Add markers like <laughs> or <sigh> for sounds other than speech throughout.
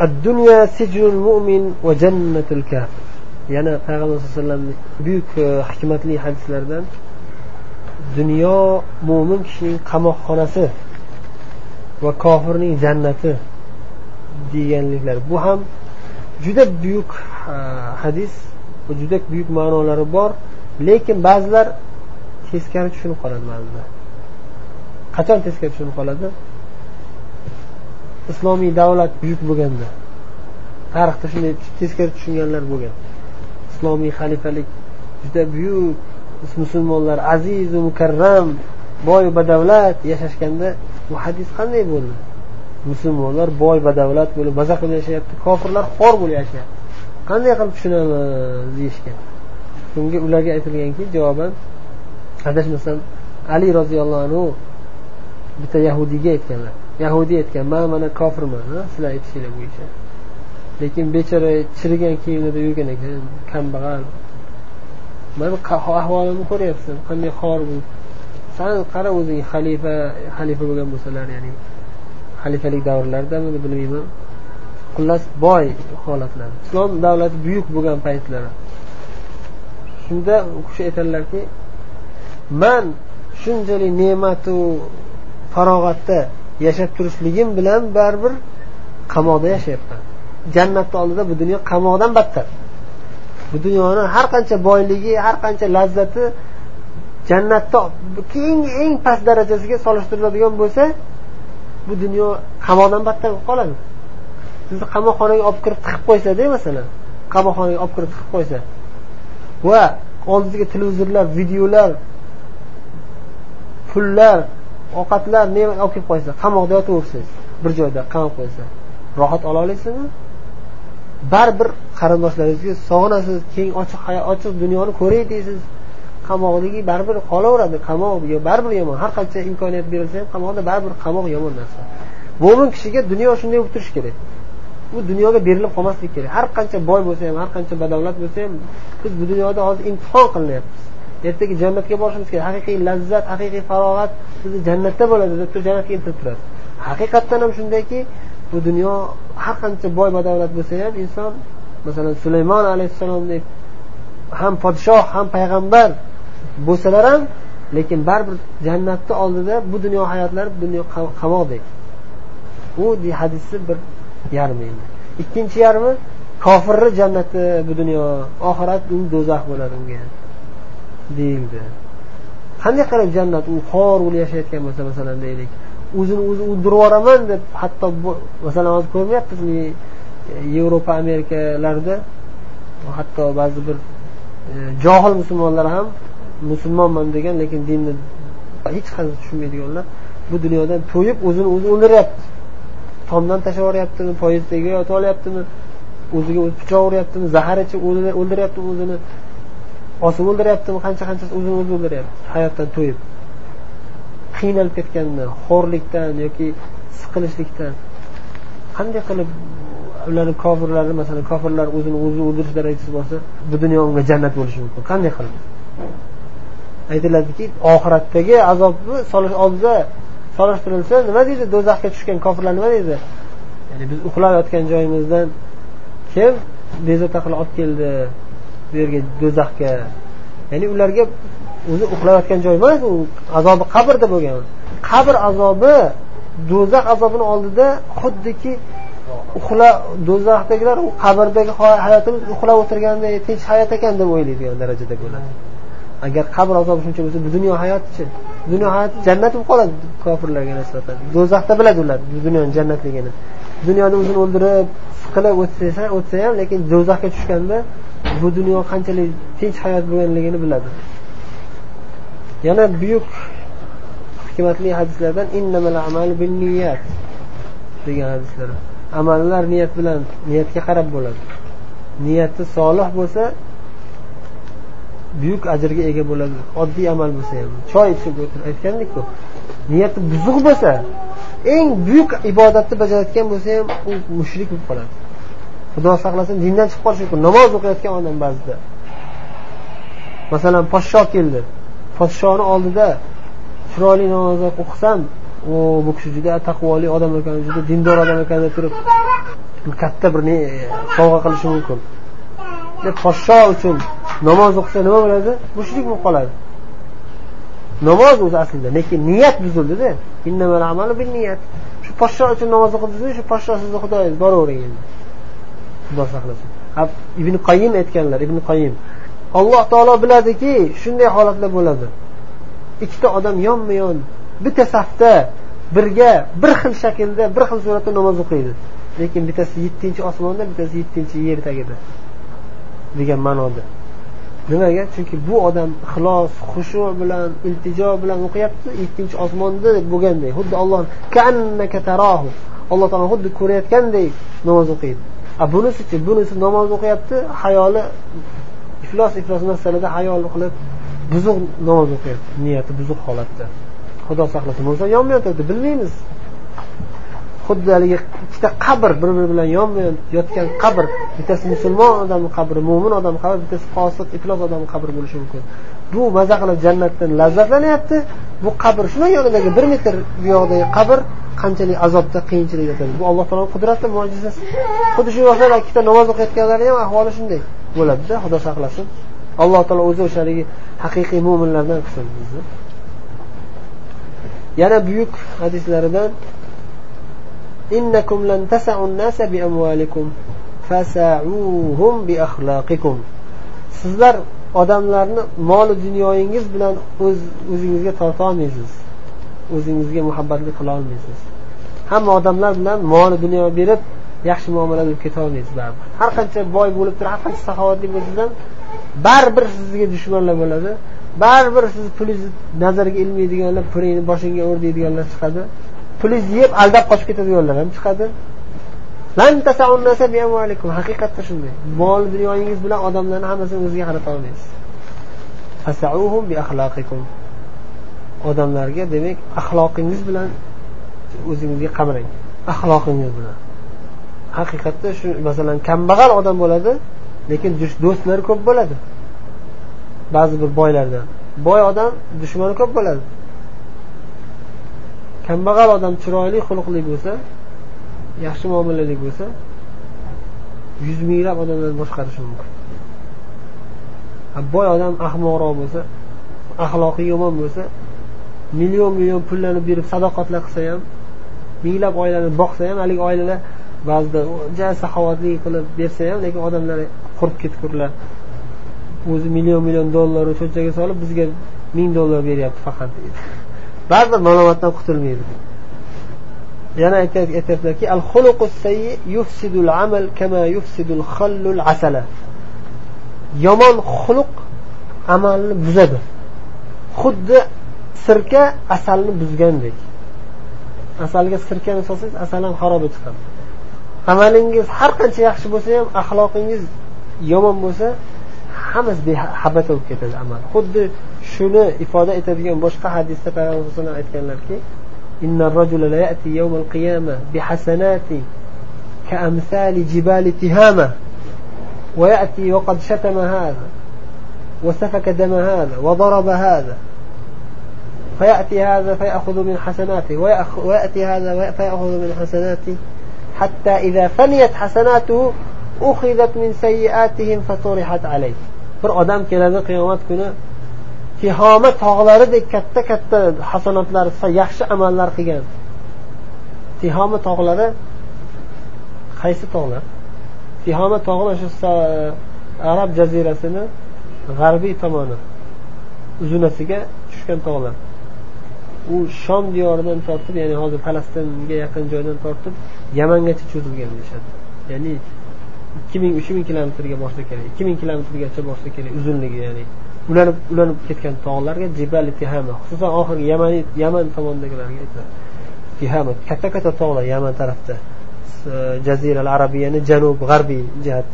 الدنيا سجن المؤمن وجنة الكافر yana payg'ambar sallallohu alayhi vasallamni buyuk e, hikmatli hadislardan dunyo mo'min kishining qamoqxonasi va kofirning jannati deganliklar bu ham juda buyuk e, hadis va juda buyuk ma'nolari bor lekin ba'zilar teskari tushunib qoladi ba'zilar qachon teskari tushunib qoladi islomiy davlat buyuk bo'lganda. Tarixda shunday teskari tushunganlar bo'lgan. Islomiy xalifalik juda buyuk musulmonlar azizu mukarram boy badavlat yashashganda bu hadis qanday bo'ldi? Musulmonlar boy badavlat bo'lib maza qilib yashayapti kofirlar xor bo'lib yashayapti. Qanday qilib tushunamiz deyishgan. Bunga ularga aytilganki javoban adashmasam ali roziyallohu anhu bitta yahudiyga aytganlar. Yahudiy aytgan man mana kofirman sizlar aytishinglar bo'yicha lekin bechora chirigan kiyimlarda yurgan ekan kambag'al. Mana ahvolimni ko'ryapsan qanday xor bo'lib san qara o'zing xalifa xalifa bo'lgan bo'lsalar ya'ni xalifalik davrlaridami bilmayman. Xullas boy holatlar islom davlati buyuk bo'lgan paytlari shunda u kishi aytadilarki man shunchalik ne'matu farog'atda yashab turishligim bilan baribir qamoqda yashayapman. Jannatni oldida bu dunyo qamoqdan battar. Bu dunyoni har qancha boyligi har qancha lazzati jannatda keyingi eng past darajasiga solishtiriladigan bo'lsa bu dunyo qamoqdan battar bo'lib qoladi. Sizni qamoqxonaga olib kirib tiqib qo'ysada masalan qamoqxonaga olib kirib tiqib qo'ysa va oldingizga televizorlar videolar pullar ovqatlar ne'mat olib kelib qo'ysa qamoqda yotaversangiz bir joyda qamab qo'ysa rohat ola olasizmi baribir qarindoshlaringizga sog'inasiz keng ochiq ochiq dunyoni ko'ray deysiz. Qamoqdagi baribir qolaveradi qamoq baribir yomon har qancha imkoniyat berilsa ham qamoqda baribir qamoq yomon narsa. Mo'min kishiga dunyo shunday bo'lib turishi kerak. Bu dunyoga berilib qolmaslik kerak. Har qancha boy bo'lsa ham har qancha badavlat bo'lsa ham biz bu dunyoda hozir imtihon qilinyapmiz. Ertaga jannatga borishimiz kerak. Haqiqiy lazzat haqiqiy farog'at bizni jannatda bo'ladi deb turib jannatga intilib turadi. Haqiqatdan ham shundayki bu dunyo har qancha boy badavlat bo'lsa ham inson masalan sulaymon alayhissalomdek ham podshoh ham payg'ambar bo'lsalar ham lekin baribir jannatni oldida bu dunyo hayotlari dunyo qamoqdek u hadisni bir yarmi endi. Ikkinchi yarmi kofirni jannati bu dunyo oxirat u do'zax bo'ladi unga. Deyildi. Qanday qilib jannat u xor bo'lib yashayotgan bo'lsa masalan deylik. O'zini o'zi o'ldirib yuboraman deb hatto masalan hozir ko'rmayapmizmi e, yevropa amerikalarda hatto ba'zi bir e, johil musulmonlar ham musulmonman degan lekin dinni hech qanday tushunmaydiganlar bu dunyodan to'yib o'zini o'zi o'ldiryapti. Tomdan tashlab yuboryaptimi poyezdga yotib olyaptimi o'ziga o'zi pichoq uryaptimi zahar ichib o'ldiryaptimi o'zini? Osib o'ldiryaptimi qancha qanchasi o'zini o'zi o'ldiryapti. Hayotdan to'yib qiynalib ketgandan xo'rlikdan yoki siqilishlikdan qanday qilib ularni kofirlarni masalan kofirlar o'zini o'zi o'ldirish darajasi bo'lsa bu dunyo unga jannat bo'lishi mumkin. Qanday qilib? Aytiladiki oxiratdagi azobni solish oldida solishtirilsa nima deydi? Do'zaxga tushgan kofirlar nima deydi? Ya'ni biz uxlab yotgan joyimizdan kim bezovta qilib olib keldi? Bu yerga do'zaxga. Ya'ni ularga o'zi uxlayotgan joy emas u azobi qabrda bo'lgan. Qabr azobi do'zax azobini oldida xuddiki uxla do'zaxdagilar u qabrdagi hayotimiz uxlab o'tirganda tinch hayot ekan deb o'ylaydigan darajada bo'ladi. Agar qabr azobi shuncha bo'lsa bu dunyo hayotichi dunyo hayoti jannat bo'lib qoladi kofirlarga nisbatan. Do'zaxda biladi ular bu dunyoni jannatligini. Dunyoda o'zini o'ldirib siqilib o'tsa o'tsa ham lekin do'zaxga tushganda bu dunyo qanchalik tinch hayot bo'lganligini biladi. Yana buyuk hikmatli hadislardan degan hadislar. Amallar niyat bilan niyatga qarab bo'ladi. Niyati solih bo'lsa buyuk ajrga ega bo'ladi. Oddiy amal bo'lsa ham. Choy ichib o'tirib aytgandikku niyati buzuq bo'lsa eng buyuk ibodatni bajarayotgan bo'lsa ham u mushrik bo'lib qoladi. Xudo saqlasin dindan chiqib qolishi mumkin. Namoz o'qiyotgan odam ba'zida. Masalan podsho keldi. Podshoni oldida chiroyli namoz o'qisam o bu kishi juda taqvoli odam ekan juda dindor odam ekan deb turib katta bir sovg'a qilishi mumkin. Deb podsho uchun namoz o'qisa nima bo'ladi? Mushrik bo'lib qoladi. Namoz o'zi aslida lekin niyat buzildida. Shu podsho uchun namoz o'qib shu podsho sizni xudoyingiz boravering endi. Xudo saqlasin. Ibn qayim aytganlar ibn qayim alloh taolo biladiki shunday holatlar bo'ladi. Ikkita odam yonma yon bitta safda birga bir xil shaklda bir xil suratda namoz o'qiydi. Lekin bittasi yettinchi osmonda bittasi yettinchi yer tagida degan ma'noda. Nimaga? Chunki bu odam ixlos xushu bilan iltijo bilan o'qiyapti yettinchi osmonda bo'lganday. Xuddi olloh alloh taolo xuddi ko'rayotgandek namoz o'qiydi. Bunisichi bunisi namoz o'qiyapti hayoli iflos iflos masalada hayol qilib buzuq namoz o'qiyapti niyati buzuq holatda. Xudo saqlasin. Bo'lsa yonma yon turibdi bilmaymiz. Xuddi haligi ikkita qabr bir biri bilan yonma yon yotgan qabr. Bittasi musulmon odamni qabri mo'min odam qabri bittasi fosiq iflos odamni qabri bo'lishi mumkin. bu maza qilib jannatdan lazzatlanyapti bu qabr shuni yonidagi bir metr buyog'idagi qabr qanchalik azobda qiyinchilikda yotadi bu alloh taoloni qudrati mo'jizasi xuddi shu yoshlar ikkita namoz o'qiyotganlarni ham ahvoli shunday bo'ladida xudo saqlasin alloh taolo o'zi o'sha haligi haqiqiy mo'minlardan qilsin bizni yana buyuk hadislaridan إنكم لن تسعوا الناس بأموالكم فسعوهم بأخلاقكم sizlar odamlarni moli dunyoyingiz bilan o'z o'zingizga tortolmaysiz o'zingizga muhabbatli qila olmaysiz. Hamma odamlar bilan moli dunyo berib yaxshi muomala bo'lib ketolmaysiz baribir. Har qancha boy bo'lib turib har qancha saxovatli bo'lsangiz ham baribir sizga dushmanlar bo'ladi. Baribir siz pulingizni nazarga ilmaydiganlar pulingni boshingga ur deydiganlar chiqadi. Pulingizni yeb aldab qochib ketadiganlar ham chiqadi. Haqiqatda shunday. Mol dunyoyingiz bilan odamlarni hammasini o'ziga qarata olmaysiz. Odamlarga demak axloqingiz bilan o'zingizga qamrang axloqingiz bilan. Haqiqatda shu masalan kambag'al odam bo'ladi lekin do'stlari ko'p bo'ladi. Ba'zi bir boylardan boy odam dushmani ko'p bo'ladi. Kambag'al odam chiroyli xulqli bo'lsa yaxshi muomalali bo'lsa yuz minglab odamlarni boshqarishi mumkin. Boy odam ahmoqroq bo'lsa axloqi yomon bo'lsa million million pullarni berib sadoqatlar qilsa ham minglab oilani boqsa ham haligi oilalar ba'zida ja saxovatli qilib bersa ham lekin odamlar qurib ketgurlar. O'zi million million dollarni cho'ntagiga solib bizga ming dollar beryapti faqat deydi. <laughs> Baribir malomatdan qutulmaydi. Yana aytyaptilarki al yufsidul amal kama yufsidul khallul asala. Yomon xuluq amalni buzadi. Xuddi sirka asalni buzgandek. Asalga sirkani solsangiz asal ham xaroba chiqadi amalingiz har qancha yaxshi bo'lsa ham axloqingiz yomon bo'lsa hammasi behabata bo'lib ketadi amal. Xuddi shuni ifoda etadigan boshqa hadisda payg'ambar alayhi aytganlarki إن الرجل لا يأتي يوم القيامة بحسنات كأمثال جبال تهامة ويأتي وقد شتم هذا وسفك دم هذا وضرب هذا فيأتي هذا فيأخذ من حسناته ويأتي هذا فيأخذ من حسناته حتى إذا فنيت حسناته أخذت من سيئاتهم فطرحت عليه. odam keladi qiyomat kuni tihoma tog'laridek katta katta hasanotlar yaxshi amallar qilgan. Tihoma tog'lari qaysi tog'lar? Tihoma tog'i o'sha arab jazirasini g'arbiy tomoni uzunasiga tushgan tog'lar. U shom diyoridan tortib ya'ni hozir falastinga yaqin joydan tortib yamangacha cho'zilgan deyishadi ya'ni ikki ming uch ming kilometrga borsa kerak ikki ming kilometrgacha borsa kerak uzunligi ya'ni ulanib ulanib ketgan tog'larga jibali tihama xususan oxirgi yaman yaman tomondagilarga aytiladi tihama katta katta tog'lar yaman tarafda jaziral arabiyani janub g'arbiy jihat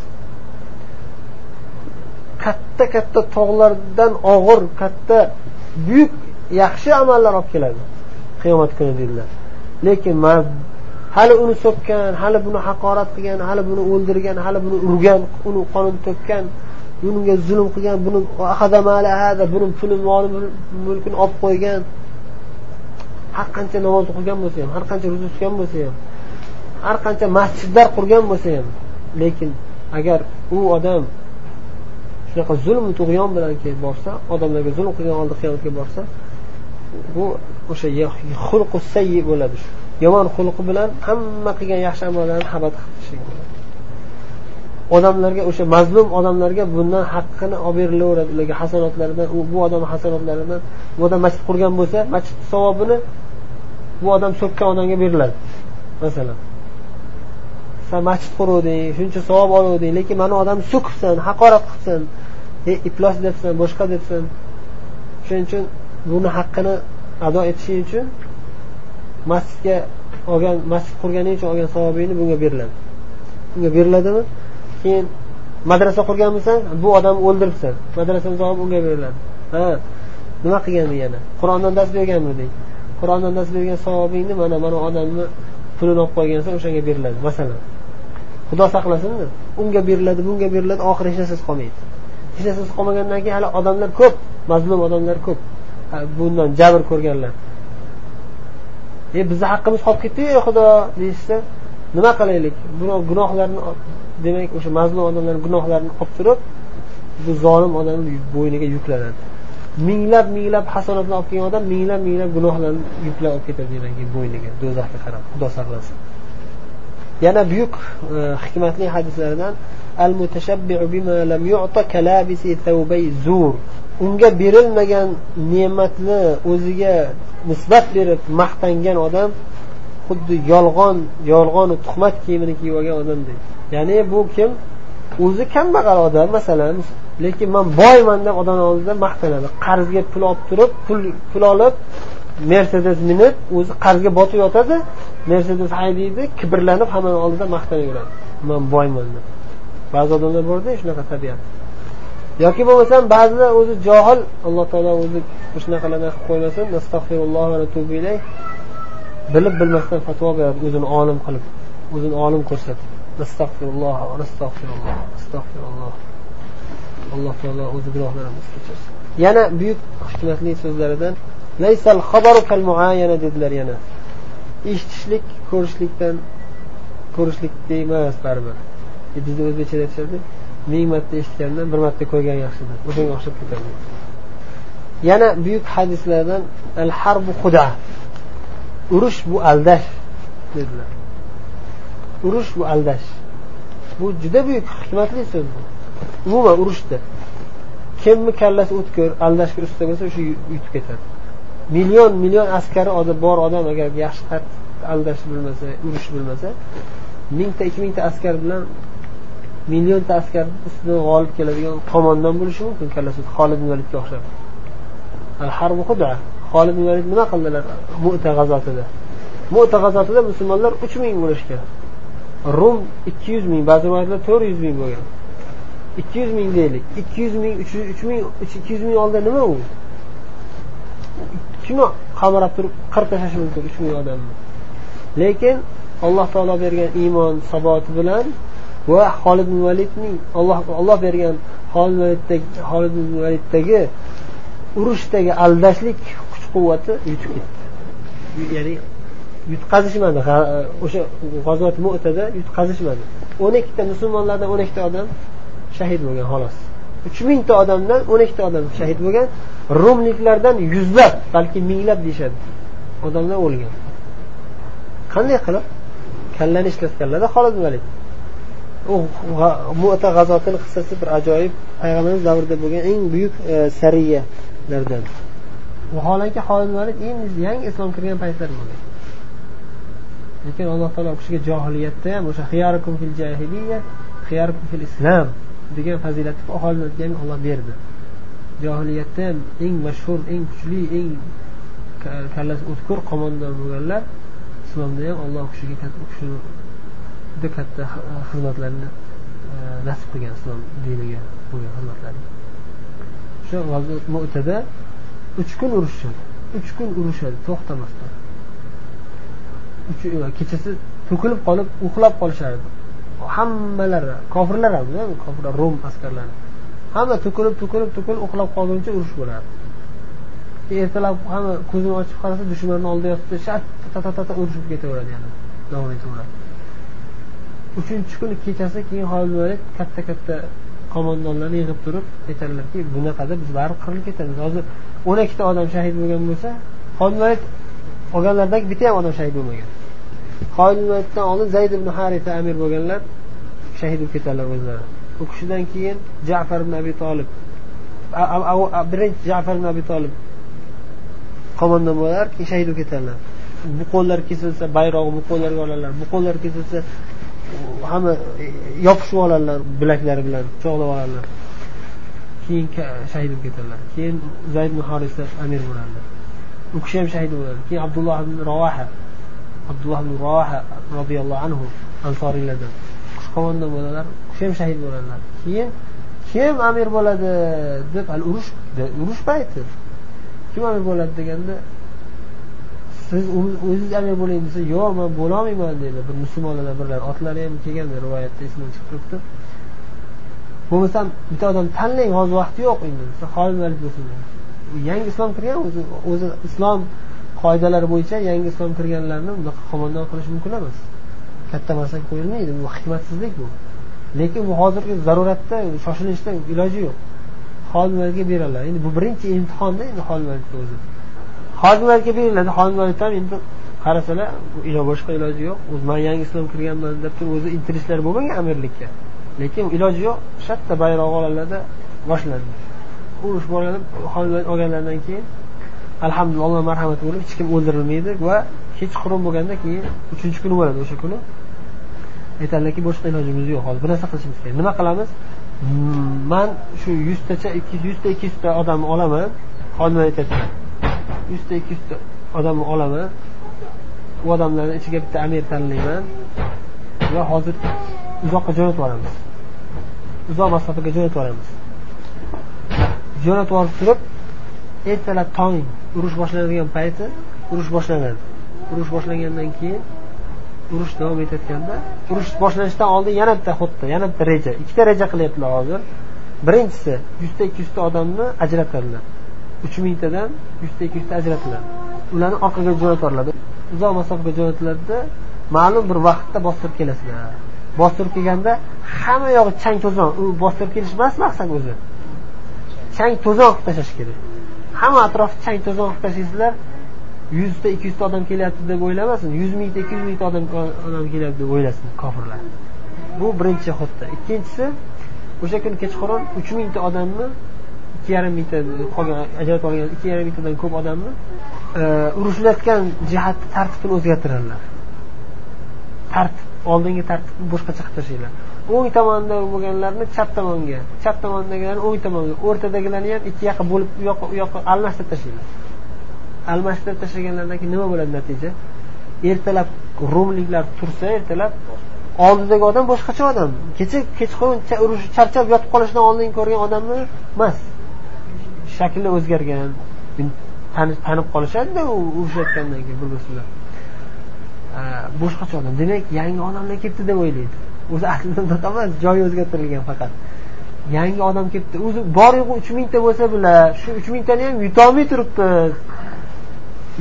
katta katta tog'lardan og'ir katta buyuk yaxshi amallar olib keladi. Qiyomat kuni deydilar. Lekin hali uni so'kkan hali buni haqorat qilgan hali buni o'ldirgan hali buni urgan uni qonini to'kkan bunga zulm qilgan buni buni puli moli mulkini olib qo'ygan. Har qancha namoz o'qigan bo'lsa ham har qancha ro'za tutgan bo'lsa ham har qancha masjidlar qurgan bo'lsa ham lekin agar u odam shunaqa zulm tug'yon bilan kelib borsa odamlarga zulm qilgan holda qiyomatga borsa bu o'sha xulqu sayyi bo'ladi shu. Yomon xulqi bilan hamma qilgan yaxshi amallarni habat qilib tashlagan odamlarga o'sha mazlum odamlarga bundan haqqini olib berilaveradi ularga hasanotlaridan bu odam hasanotlaridan bu odam masjid qurgan bo'lsa masjid savobini bu odam so'kkan odamga beriladi. Masalan san masjid quruvding shuncha savob oluvding lekin mana odamni so'kibsan haqorat qilibsan e iflos debsan boshqa debsan shuning uchun buni haqqini ado etishing uchun masjidga olgan masjid qurganing uchun olgan savobingni bunga beriladi. Bunga beriladimi? Keyin madrasa qurganmisan bu odamni o'ldiribsan. Madrasani savobi unga beriladi. Ha nima qilganding yana? Qur'ondan dars berganmiding qur'ondan dars bergan savobingni mana mana odamni pulini olib qo'ygansan o'shanga beriladi. Masalan xudo saqlasinmi unga beriladi bunga beriladi oxiri hech narsasi qolmaydi. Hech narsasi qolmagandan keyin hali odamlar ko'p mazlum odamlar ko'p. Bundan jabr ko'rganlar. E bizni haqqimiz qolib ketdiyu xudo deyishsa nima qilaylik? Birov gunohlarni demak o'sha mazlum odamlarni gunohlarini olib turib bu zolim odamni bo'yniga yuklanadi. Minglab minglab hasanatlar olib kelgan odam minglab minglab gunohlarni yuklab olib ketadi demak bo'yniga do'zaxga qarab xudo saqlasin. Yana buyuk e, hikmatli hadislardan al bima lam yu'ta kalabisi zur. Unga berilmagan ne'matni o'ziga nisbat berib maqtangan odam xuddi yolg'on yolg'onu tuhmat kiyimini kiyib olgan odamdek ya'ni bu kim? O'zi kambag'al odam masalan lekin man boyman deb odam oldida maqtanadi. Qarzga pul olib turib pul pul olib mercedes minib o'zi qarzga botib yotadi mercedes haydaydi kibrlanib hammani oldida maqtanaveradi man boyman deb ba'zi odamlar borda shunaqa tabiat. Yoki bo'lmasam ba'zilar o'zi johil alloh taolo o'zi shunaqalarni qilib qo'ymasin bilib bilmasdan fatvo beradi o'zini olim qilib o'zini olim ko'rsatib. Astag'firulloh astag'firulloh astag'firulloh alloh taolo o'zi gunohlarimizni kechirsin yana buyuk hikmatli so'zlaridan laysal xabaru kal muayana dedilar yana. Eshitishlik ko'rishlikdan ko'rishlikdek emas baribir. E, bizni bizda o'zbekchada aytishadi ming marta eshitgandan bir marta ko'rgan yaxshidir o'shanga o'xshab ketadi. Yana buyuk hadislardan al harbu xuda urush bu aldash dedilar. Urush bu aldash. Bu juda buyuk hikmatli so'z bu. Umuman urushda. Kimni kallasi o'tkir aldashga usta bo'lsa o'sha yutib ketadi. Million million askari bor odam agar yaxshi aldash bilmasa urush bilmasa mingta ikki mingta askar bilan millionta askar ustidan g'olib keladigan qo'mondon bo'lishi mumkin kallasi xolid validga o'xshab. Xolid valid nima qildilar muta g'azotida muta g'azotida musulmonlar uch ming bo'lishgan rum ikki yuz ming ba'zi rivoyatlar to'rt yuz ming bo'lgan. Ikki yuz ming deylik. Ikki yuz ming uch ming ikki yuz ming oldida nima u? Kimni qamarab turib qirib tashlashi mumkin uch ming odamni lekin alloh taolo bergan iymon saboti bilan va holid validning alloh olloh bergan holid validdagi urushdagi aldashlik kuch quvvati yutib ketdi. Ya'ni yutqazishmadi. O'sha g'azot mu'tada yutqazishmadi. O'n ikkita musulmonlardan o'n ikkita odam shahid bo'lgan xolos. Uch mingta odamdan o'n ikkita odam shahid bo'lgan. Rumliklardan yuzlab balki minglab deyishadi. Odamlar o'lgan. Qanday qilib? Kallani ishlatganlarda xolos valid u muta g'azotini qissasi bir ajoyib payg'ambarimiz davrida bo'lgan eng buyuk e, sariyalardan. Vaholanki holid valid endi yangi islom kirgan paytlar bo'lgan lekin alloh taolo u kishiga johiliyatda ham o'sha xiyarukum fil jahiliya xiyarukum fil islom degan fazilatni holatga ham olloh berdi. Johiliyatda ham eng mashhur eng kuchli eng kallasi o'tkir qo'mondon bo'lganlar islomda ham alloh u kishiga juda katta xizmatlarni e, nasib qilgan islom diniga bo'lgan xizmatlarni o'sha mu'tada uch kun urushishadi uch kun urushadi to'xtamasdan. E, kechasi to'kilib qolib uxlab qolishardi. Hammalari kofirlar ham e, kofirlar rum askarlari. Hamma to'kilib to'kilib to'kilib uxlab qolguncha urush bo'lardi. Ertalab hamma ko'zini ochib qarasa dushmanni oldida yotibdi shatta ta urushib ketaveradi yana davom etaveradi uchinchi kuni kechasi keyin xolid katta katta qo'mondonlarni yig'ib turib aytadilarki bunaqada biz baribir qirilib ketamiz. Hozir o'n ikkita odam shahid bo'lgan bo'lsa xolid olganlardan bitta ham odam shahid bo'lmagan. Xoliddan oldin zayd ibn harita amir bo'lganlar shahid bo'lib ketadilar o'zlari. U kishidan keyin jafar ibn abi tolib birinchi jafar ibn abi tolib qo'mondon bo'lar keyin shahid bo'lib ketadilar bu qo'llar kesilsa bayrog'i bu qo'llarga olarlar. Bu qo'llar kesilsa hamma e, yopishib oladilar bilaklari bilan quchoqlab oladilar keyin shahid bo'lib ketadilar keyin zayd ibn horisa amir bo'ladilar u kishi ham shahid bo'ladi. Keyin abdulloh ibn ravaha abdulloh ibn ravaha roziyallohu anhu ansoriylardan qo'mondon bo'ladilar u kishi ham shahid bo'ladilar keyin kim amir bo'ladi deb hali urush urush payti kim amir bo'ladi deganda siz o'zingiz amir bo'ling desa yo'q man bo'lolmayman deydi bir musulmonlardan birlar otlari ham kelgan rivoyatda esimdan chiqib turibdi. Bo'lmasam bitta odam tanlang hozir vaqti yo'q endi xolid valid bo'lsin. Yangi islom kirgan o'zi o'zi islom qoidalari bo'yicha yangi islom kirganlarni bunaqa qo'mondon qilish mumkin emas. Katta masala qo'yilmaydi bu hikmatsizlik bu. Lekin bu hozirgi zaruratda shoshilishda iloji yo'q. Xodimlarga beradilar. Endi bu birinchi imtihonda endi xodimlarga o'zi. Xodimlarga beriladi xodimlar ham endi qarasalar boshqa iloji yo'q. O'zi man yangi islom kirganman deb turib o'zi intilishlari bo'lmagan amirlikka. Lekin iloji yo'q shartta bayroq oladilarda boshlandi urush boshlanib olganlaridan keyin alhamdulillah alloh marhamati bo'lib hech kim o'ldirilmaydi va kechqurun bo'lganda keyin uchinchi kuni bo'ladi. O'sha kuni aytadilarki boshqa ilojimiz yo'q hozir bir narsa qilishimiz kerak. Nima qilamiz? Man shu yuztacha ikki yuzta ikki yuzta odamni olaman xodimlar aytyaptilar yuzta ikki yuzta odamni olaman u odamlarni ichiga bitta amir tanlayman. Va hozir uzoqqa jo'natib yuboramiz. Uzoq masofaga jo'natib yuboramiz. Jo'natib yuborib turib ertalab tong urush boshlanadigan payti urush boshlanadi. Urush boshlangandan keyin urush davom etayotganda urush boshlanishidan oldin yana bitta xuddi yana bitta reja ikkita reja qilyaptilar hozir. Birinchisi yuzta ikki yuzta odamni ajratadilar. Uch mingtadan yuzta ikki yuzta ajratiladi ularni orqaga jo'natoriladi uzoq masofaga jo'natiladida ma'lum bir vaqtda bostirib kelasizlar bostirib kelganda hamma yog'i chang to'zon. U bostirib kelish emas maqsad o'zi. Chang to'zon qilib tashlash kerak. Hamma atrofni chang to'zon qilib tashlaysizlar yuzta ikki yuzta odam kelyapti deb o'ylamasin yuz mingta ikki yuz mingta odam odam kelyapti deb o'ylasin kofirlar. Bu birinchi xutta ikkinchisi o'sha kuni kechqurun uch mingta odamni ikki yarim mingta qolgan ajratib olgan ikki yarim mingtadan ko'p odamni e, urushlayotgan urushilayotgan jihatni tartibini o'zgartiradilar tartib oldingi tartibni boshqacha qilib tashlaydilar o'ng tomonda bo'lganlarni chap tomonga chap tomondagilarni o'ng tomonga o'rtadagilarni ham ikki yoqqa bo'lib u yoqqa u yoqqa almashtirib tashlaydilar almashtirib tashlaganlaridan keyin nima bo'ladi natija? Ertalab rumliklar tursa ertalab oldidagi odam boshqacha odam. Kecha kechqurun urush charchab yotib qolishdan oldin ko'rgan odamni emas. Shakli o'zgargan tanib qolishadida u urushayotgandan keyin bir bilan boshqacha odam. Demak yangi odamlar kelibdi deb o'ylaydi. O'zi aslida unaqa emas joyi o'zgartirilgan faqat. Yangi odam kelibdi o'zi bor yo'g'i uch mingta bo'lsa bular shu uch mingtani ham yutolmay turibmiz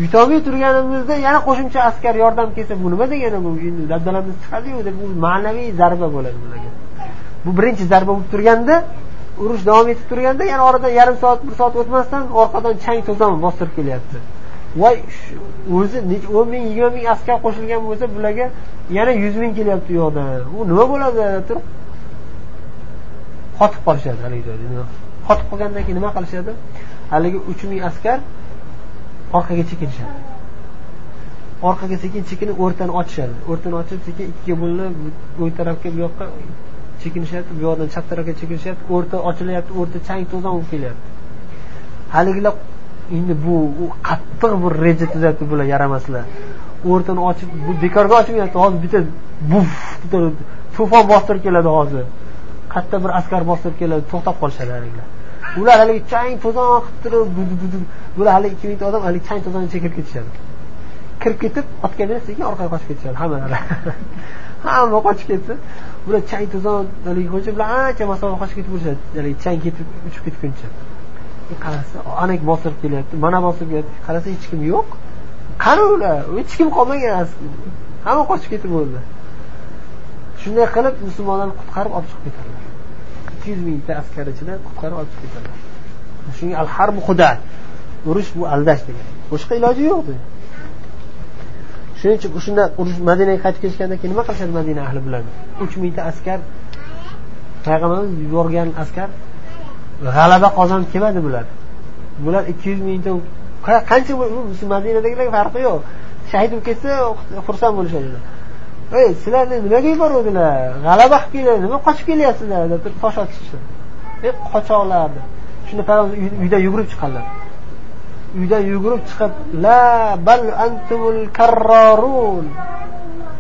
yutolmay turganimizda yana qo'shimcha askar yordam kelsa bu nima degani? Bu dabdalamiz chiqadiyu deb bu ma'naviy zarba bo'ladi bularga bu birinchi zarba bo'lib turganda urush davom etib turganda yana oradan yarim soat bir soat o'tmasdan orqadan chang to'zon bostirib kelyapti. Voy o'zi o'n ming yigirma ming askar qo'shilgan bo'lsa bularga yana yuz ming kelyapti u yoqdan. U nima bo'ladi? Turib qotib qolishadi haligi joyda qotib qolgandan keyin nima qilishadi? Haligi uch ming askar orqaga chekinishadi. Orqaga sekin chekinib o'rtani ochishadi. O'rtani ochib sekin ikkiga bo'linib bu tarafga bu yoqqa chekinishyapti bu yoqdan chap tarafga chekinishyapti o'rta ochilyapti o'rta chang to'zon bo'lib kelyapti. Haligilar endi bu qattiq bir reja tuzyapti bular yaramaslar. O'rtani ochib bu bekorga ochmayapti hozir bitta buf to'fon bostirib keladi hozir. Katta bir askar bostirib keladi to'xtab qolishadi haligilar. Ular haligi chang to'zon qilib turib bular haligi ikki mingta odam haligi chang to'zonni chekib ketishadi. Kirib ketib otga minib sekin orqaga qochib ketishadi hammalari <laughs> hamma qochib ketsa bular chang to'zon haligi qo'ycha bular ancha masofa qochib ketib yurishadi haligi chang ketib uchib ketguncha. E, qarasa anak bostirib kelyapti mana bostirib kelyapti. Qarasa hech kim yo'q. Qani ular? Hech kim qolmagan hamma qochib ketib bo'ldi. Shunday qilib musulmonlarni qutqarib olib chiqib ketadilar ikki yuz mingta askar ichidan qutqarib olib chiqib ketadilar shunga al harbu xuda urush bu aldash degan boshqa iloji yo'q shuning uchun o'shanda urush madinaga qaytib kelishgandan keyin nima qilishadi madina ahli bilan uch mingta askar payg'ambarimiz yuborgan askar g'alaba qozonib kelmadi bular. Bular ikki yuz mingta qancha madinadagilarga farqi yo'q. Shahid bo'lib ketsa xursand bo'lishadi ey sizlarni nimaga yuboruvdilar? G'alaba qilib kelinglar nima qochib kelyapsizlar? deb turib tosh otishdi. Ey qochoqlar deb shunda payg'ambar uydan yugurib chiqqanlar uydan yugurib chiqib la bal antumul karrorun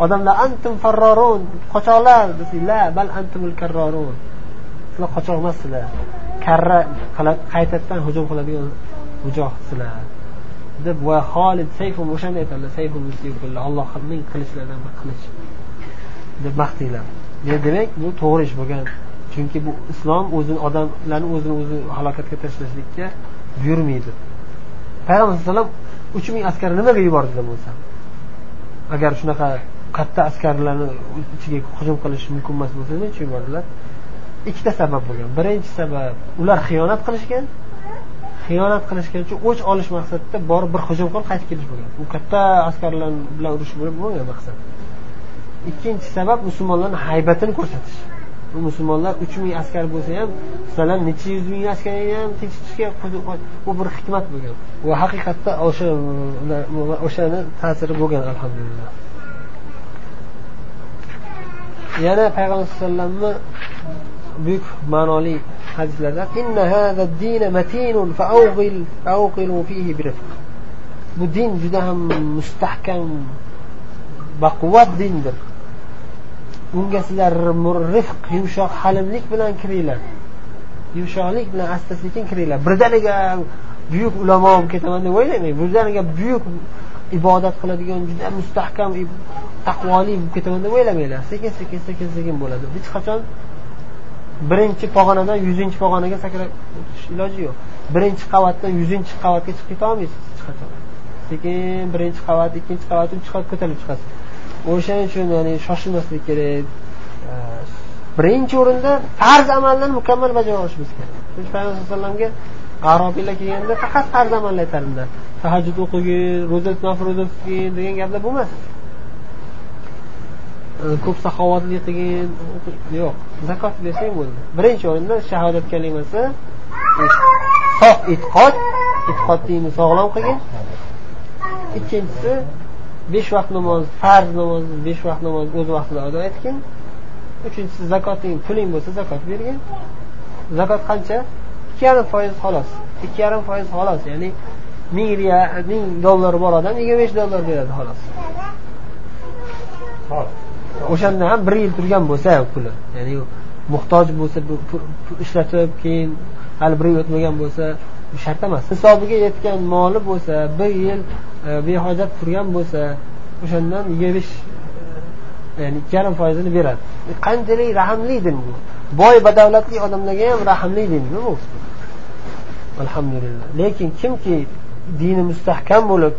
odamlar antum farrorun qochoqlar. Desa la bal antumul karrorun sizlar qochoq emassizlar. Karra qaytadan hujum qiladigan mujohidsizlar deb va holid sayfu o'shanda aytadilar sayfu allohning qilichlaridan bir qilich. Deb maqtaylar demak bu to'g'ri ish bo'lgan. Chunki bu islom o'zini odamlarni o'zini o'zi halokatga tashlashlikka buyurmaydi. Payg'ambar alayhi uch ming askarni nimaga yubordi bo'lsa. Agar shunaqa katta askarlarni ichiga hujum qilish mumkin emas bo'lsa nima uchun yubordilar? Ikkita sabab bo'lgan. Birinchi sabab ular xiyonat qilishgan. Xiyonat qilishgan uchun o'ch olish maqsadida borib bir hujum qilib qaytib kelish bo'lgan. U katta askarlar bilan urush bo'lgan maqsad. Ikkinchi sabab musulmonlarni haybatini ko'rsatish. Bu musulmonlar uch ming askar bo'lsa ham sizlar necha yuz ming askarni ham tinchitishga bu bir hikmat bo'lgan. Va haqiqatda o'sha o'shani ta'siri bo'lgan alhamdulillah. Yana payg'ambar alayhi vasallamni buyuk ma'noli hadislarda bu din juda ham mustahkam baquvvat dindir. Unga sizlar rifq yumshoq halimlik bilan kiringlar. Yumshoqlik bilan asta sekin kiringlar. Birdaniga buyuk ulamo bo'lib ketaman deb o'ylamang birdaniga buyuk ibodat qiladigan juda mustahkam taqvoli bo'lib ketaman deb o'ylamanglar sekin sekin sekin sekin bo'ladi. Hech qachon birinchi pog'onadan yuzinchi pog'onaga sakrab o'tish iloji yo'q. Birinchi qavatdan yuzinchi qavatga chiqib keta olmaysiz hech qachon. Sekin birinchi qavat ikkinchi qavat uchinchi qavat ko'tarilib chiqasiz. O'shaning uchun ya'ni shoshilmaslik kerak. Birinchi o'rinda farz amallarni mukammal bajara olishimiz kerak. Chunki payg'ambar alayhi vasallamga arobiylar kelganda faqat farz amallar aytadilar tahajjud o'qigin ro'za nafl ro'za tutgin degan gaplar bo'lmas. Ko'p saxovatli qilgin yo'q zakot bersang bo'ldi. Birinchi o'rinda shahodat kalimasi sof e'tiqod e'tiqodingni sog'lom qilgin. Ikkinchisi besh vaqt namoz farz namozni besh vaqt namozni o'z vaqtida ado etgin. Uchinchisi zakoting puling bo'lsa zakot bergin. Zakot qancha? Ikki yarim foiz xolos. Ikki yarim foiz xolos ya'ni ming ming dollari bor odam yigirma besh dollar beradi xolos. O'shanda ham bir yil turgan bo'lsa puli. Ya'ni muhtoj bo'lsa ishlatib keyin hali bir yil o'tmagan bo'lsa shart emas. Hisobiga yetgan moli bo'lsa bir yil e, behojat turgan bo'lsa o'shandan yigirma besh e, ya'ni ikki yarim foizini beradi. E, qanchalik rahmli din bu? Boy badavlatli odamlarga ham rahmli din bu alhamdulillah. Lekin kimki dini mustahkam bo'lib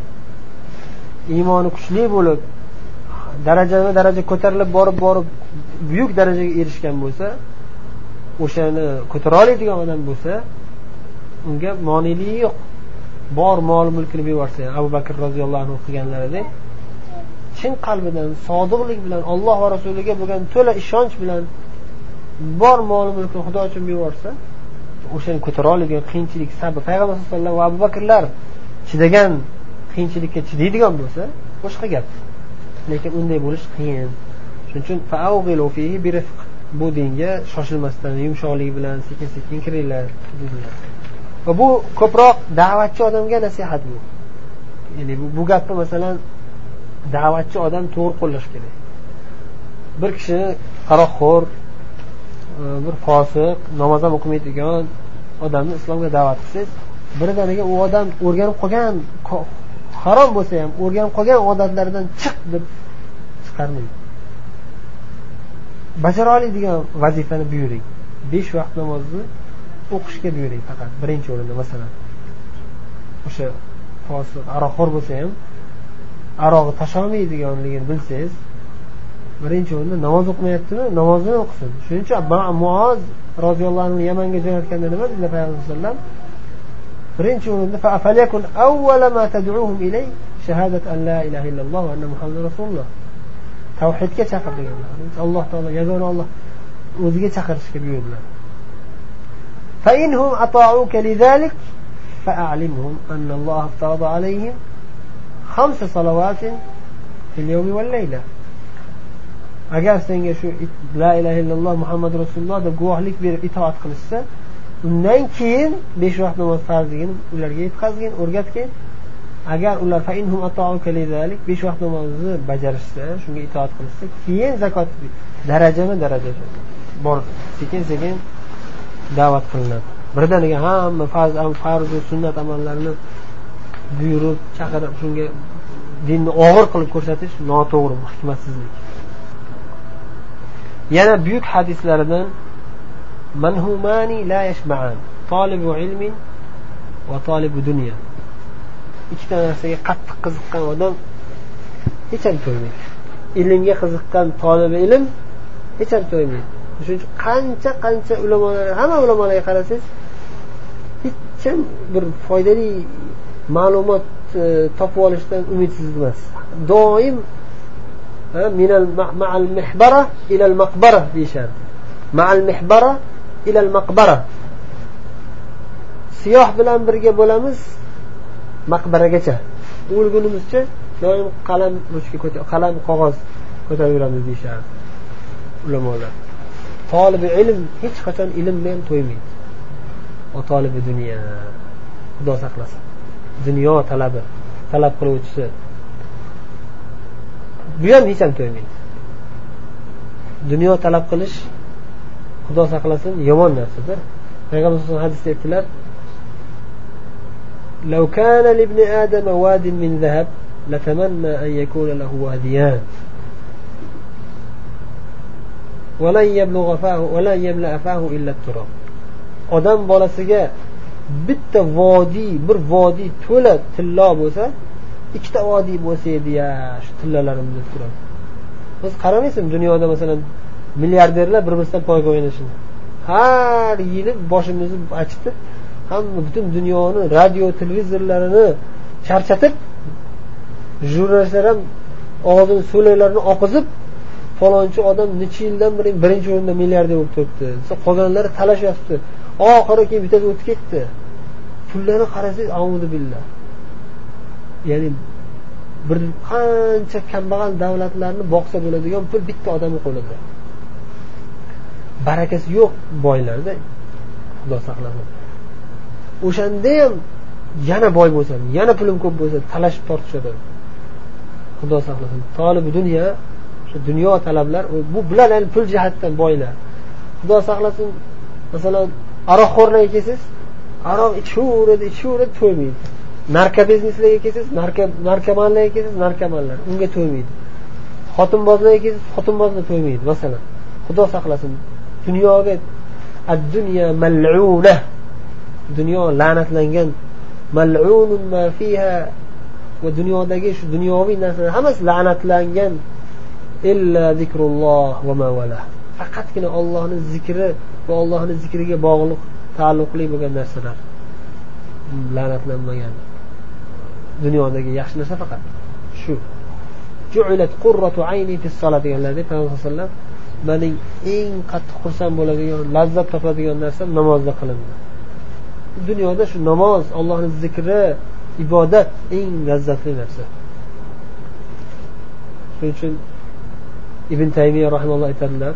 iymoni kuchli bo'lib darajama daraja ko'tarilib borib borib buyuk darajaga erishgan bo'lsa o'shani ko'tara oladigan odam bo'lsa unga moneligi yo'q. Bor mol mulkini yuborsa abu bakr roziyallohu anhu qilganlaridek chin qalbidan sodiqlik bilan olloh va rasuliga bo'lgan to'la ishonch bilan bor mol mulkini xudo uchun yuborsa o'shani ko'tara oladigan qiyinchilik sabr. Payg'ambar sallallohu alayhi vasallam va abu bakrlar chidagan qiyinchilikka chidaydigan bo'lsa boshqa gap. Lekin unday bo'lish qiyin. Shuning uchun bu dinga shoshilmasdan yumshoqlik bilan sekin sekin kiringlar va bu ko'proq da'vatchi odamga nasihat bu. Ya'ni bu gapni masalan da'vatchi odam to'g'ri qo'llash kerak. Bir kishi qaroqxo'r e, bir fosiq namoz ham o'qimaydigan odamni islomga da'vat qilsangiz birdaniga u odam o'rganib qolgan harom bo'lsa ham o'rganib qolgan odatlaridan chiq deb chiqarmang. Bajara oladigan vazifani buyuring. Besh vaqt namozni o'qishga buyuring faqat birinchi o'rinda masalan. O'sha fosiq aroqxo'r bo'lsa ham arog'i tasholmaydiganligini bilsangiz birinchi o'rinda namoz o'qimayaptimi namozni o'qisin. Shuning uchun muoz roziyallohu anhu yamanga jo'natganda nima dedilar payg'ambar alayhisalom birinchi o'rinda shahadat an la ilaha illalloh va anna muhammad rasululloh. Tavhidga chaqir deganlar. Alloh taolo yagona olloh o'ziga chaqirishga buyurdilar. فإنهم أطاعوك لذلك فأعلمهم أن الله افترض عليهم خمس صلوات في اليوم والليلة agar senga shu la ilaha illalloh muhammad rasululloh deb guvohlik berib itoat qilishsa undan keyin besh vaqt namoz farzligini ularga yetkazgin o'rgatgin agar ular besh vaqt namozni bajarishsa shunga itoat qilishsa keyin zakot darajama daraja bor sekin sekin da'vat qilinadi. Birdaniga hamma farz farzu sunnat amallarini buyurib chaqirib shunga dinni og'ir qilib ko'rsatish noto'g'ri hikmatsizlik. Yana buyuk hadislaridan manhumani la yashma'an tolibu ilmin va tolibu dunya. Ikkita narsaga qattiq qiziqqan odam hech ham to'ymaydi. Ilmga qiziqqan tolibi ilm hech ham to'ymaydi. Shuning uchun qancha qancha ulamolar hamma ulamolarga qarasangiz hech ham bir foydali ma'lumot e, topib olishdan umidsiz emas. Doim ma'al mihbara ilal maqbara deyishardi. Ma'al mihbara ilal maqbara. Siyoh bilan birga bo'lamiz maqbaragacha. O'lgunimizcha doim qalam ruchka qalam qog'oz ko'tarib yuramiz deyishardi ulamolar. tolibi ilm hech qachon ilm bilan to'ymaydi va tolibi dunyo xudo saqlasin dunyo talabi talab qiluvchisi bu ham hech ham to'ymaydi dunyo talab qilish xudo saqlasin yomon narsada payg'ambar alayhi hadisda aytdilar لو كان لابن آدم واد من ذهب لتمنى أن يكون له واديان odam bolasiga bitta vodiy bir vodiy to'la tillo bo'lsa ikkita vodiy bo'lsa edi ya shu tillalarim deb turadi biz qaramaysan dunyoda masalan milliarderlar bir biridan poyga o'ynashini. Har yili boshimizni achitib hamma butun dunyoni radio televizorlarini charchatib jurnalistlar ham og'zini so'laklarini oqizib falonchi odam necha yildan beri birinchi o'rinda milliarder bo'lib turibdi. Qolganlari talashyapti oxiri keyin bittasi o'tib ketdi. Pullarni qarasangiz billah. Ya'ni bir qancha kambag'al davlatlarni boqsa bo'ladigan pul bitta odamni qo'lida barakasi yo'q boylarda xudo saqlasin. O'shanda ham yana boy bo'lsam yana pulim ko'p bo'lsa talashib tortishadi. Xudo saqlasin. Tolib dunyo dunyo talablar bu bular yani pul jihatdan boylar. Xudo saqlasin masalan aroqxo'rlarga kelsangiz aroq ichaveradi ichaveradi to'ymaydi. Narka bizneslarga kelsangiz narkomanlarga kelsangiz narkomanlar unga to'ymaydi. Xotinbozlarga kelsangiz xotinbozlar to'ymaydi masalan. Xudo saqlasin dunyoga ad dunyo maluna. Dunyo la'natlangan mal'unun ma fiha. Va dunyodagi shu dunyoviy narsalar hammasi la'natlangan. Illa zikrulloh va mavala faqatgina ollohni zikri va ollohni zikriga bog'liq taalluqli bo'lgan narsalar. La'natlanmagan. Dunyodagi yaxshi narsa faqat shu. Deganlarda payg'ambar alayhi mening eng qattiq xursand bo'ladigan lazzat topadigan narsam namozda qilindi. Dunyoda shu namoz allohni zikri ibodat eng lazzatli narsa. Shuning uchun ibn taymiya rahimalloh aytadilar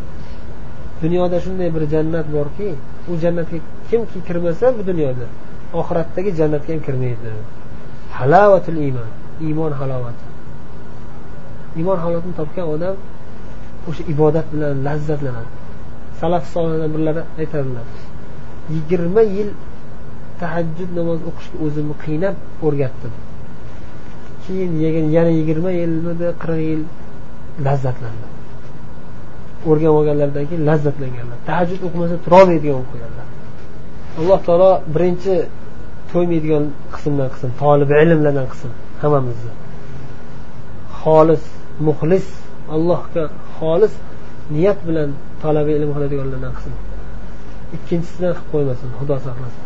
dunyoda shunday bir jannat borki u jannatga kimki kirmasa bu dunyoda oxiratdagi jannatga ham kirmaydi. Halovatul iymon iymon halovati. Iymon halovatini topgan odam o'sha ibodat bilan lazzatlanadi. Salaf solihdan birlari aytadilar yigirma yil tahajjud namoz o'qishga o'zimni qiynab o'rgatdim. Keyin yana yigirma yilmidi qirq yil lazzatlandim. O'rganib olganlaridan keyin lazzatlanganlar. Tahajjud o'qimasa turolmaydigan bo'lib qolganlar. Alloh taolo birinchi to'ymaydigan qismdan qilsin tolib ilmlardan qilsin hammamizni. Xolis muxlis allohga xolis niyat bilan talabi ilm qiladiganlardan qilsin ikkinchisidan qilib qo'ymasin xudo saqlasin.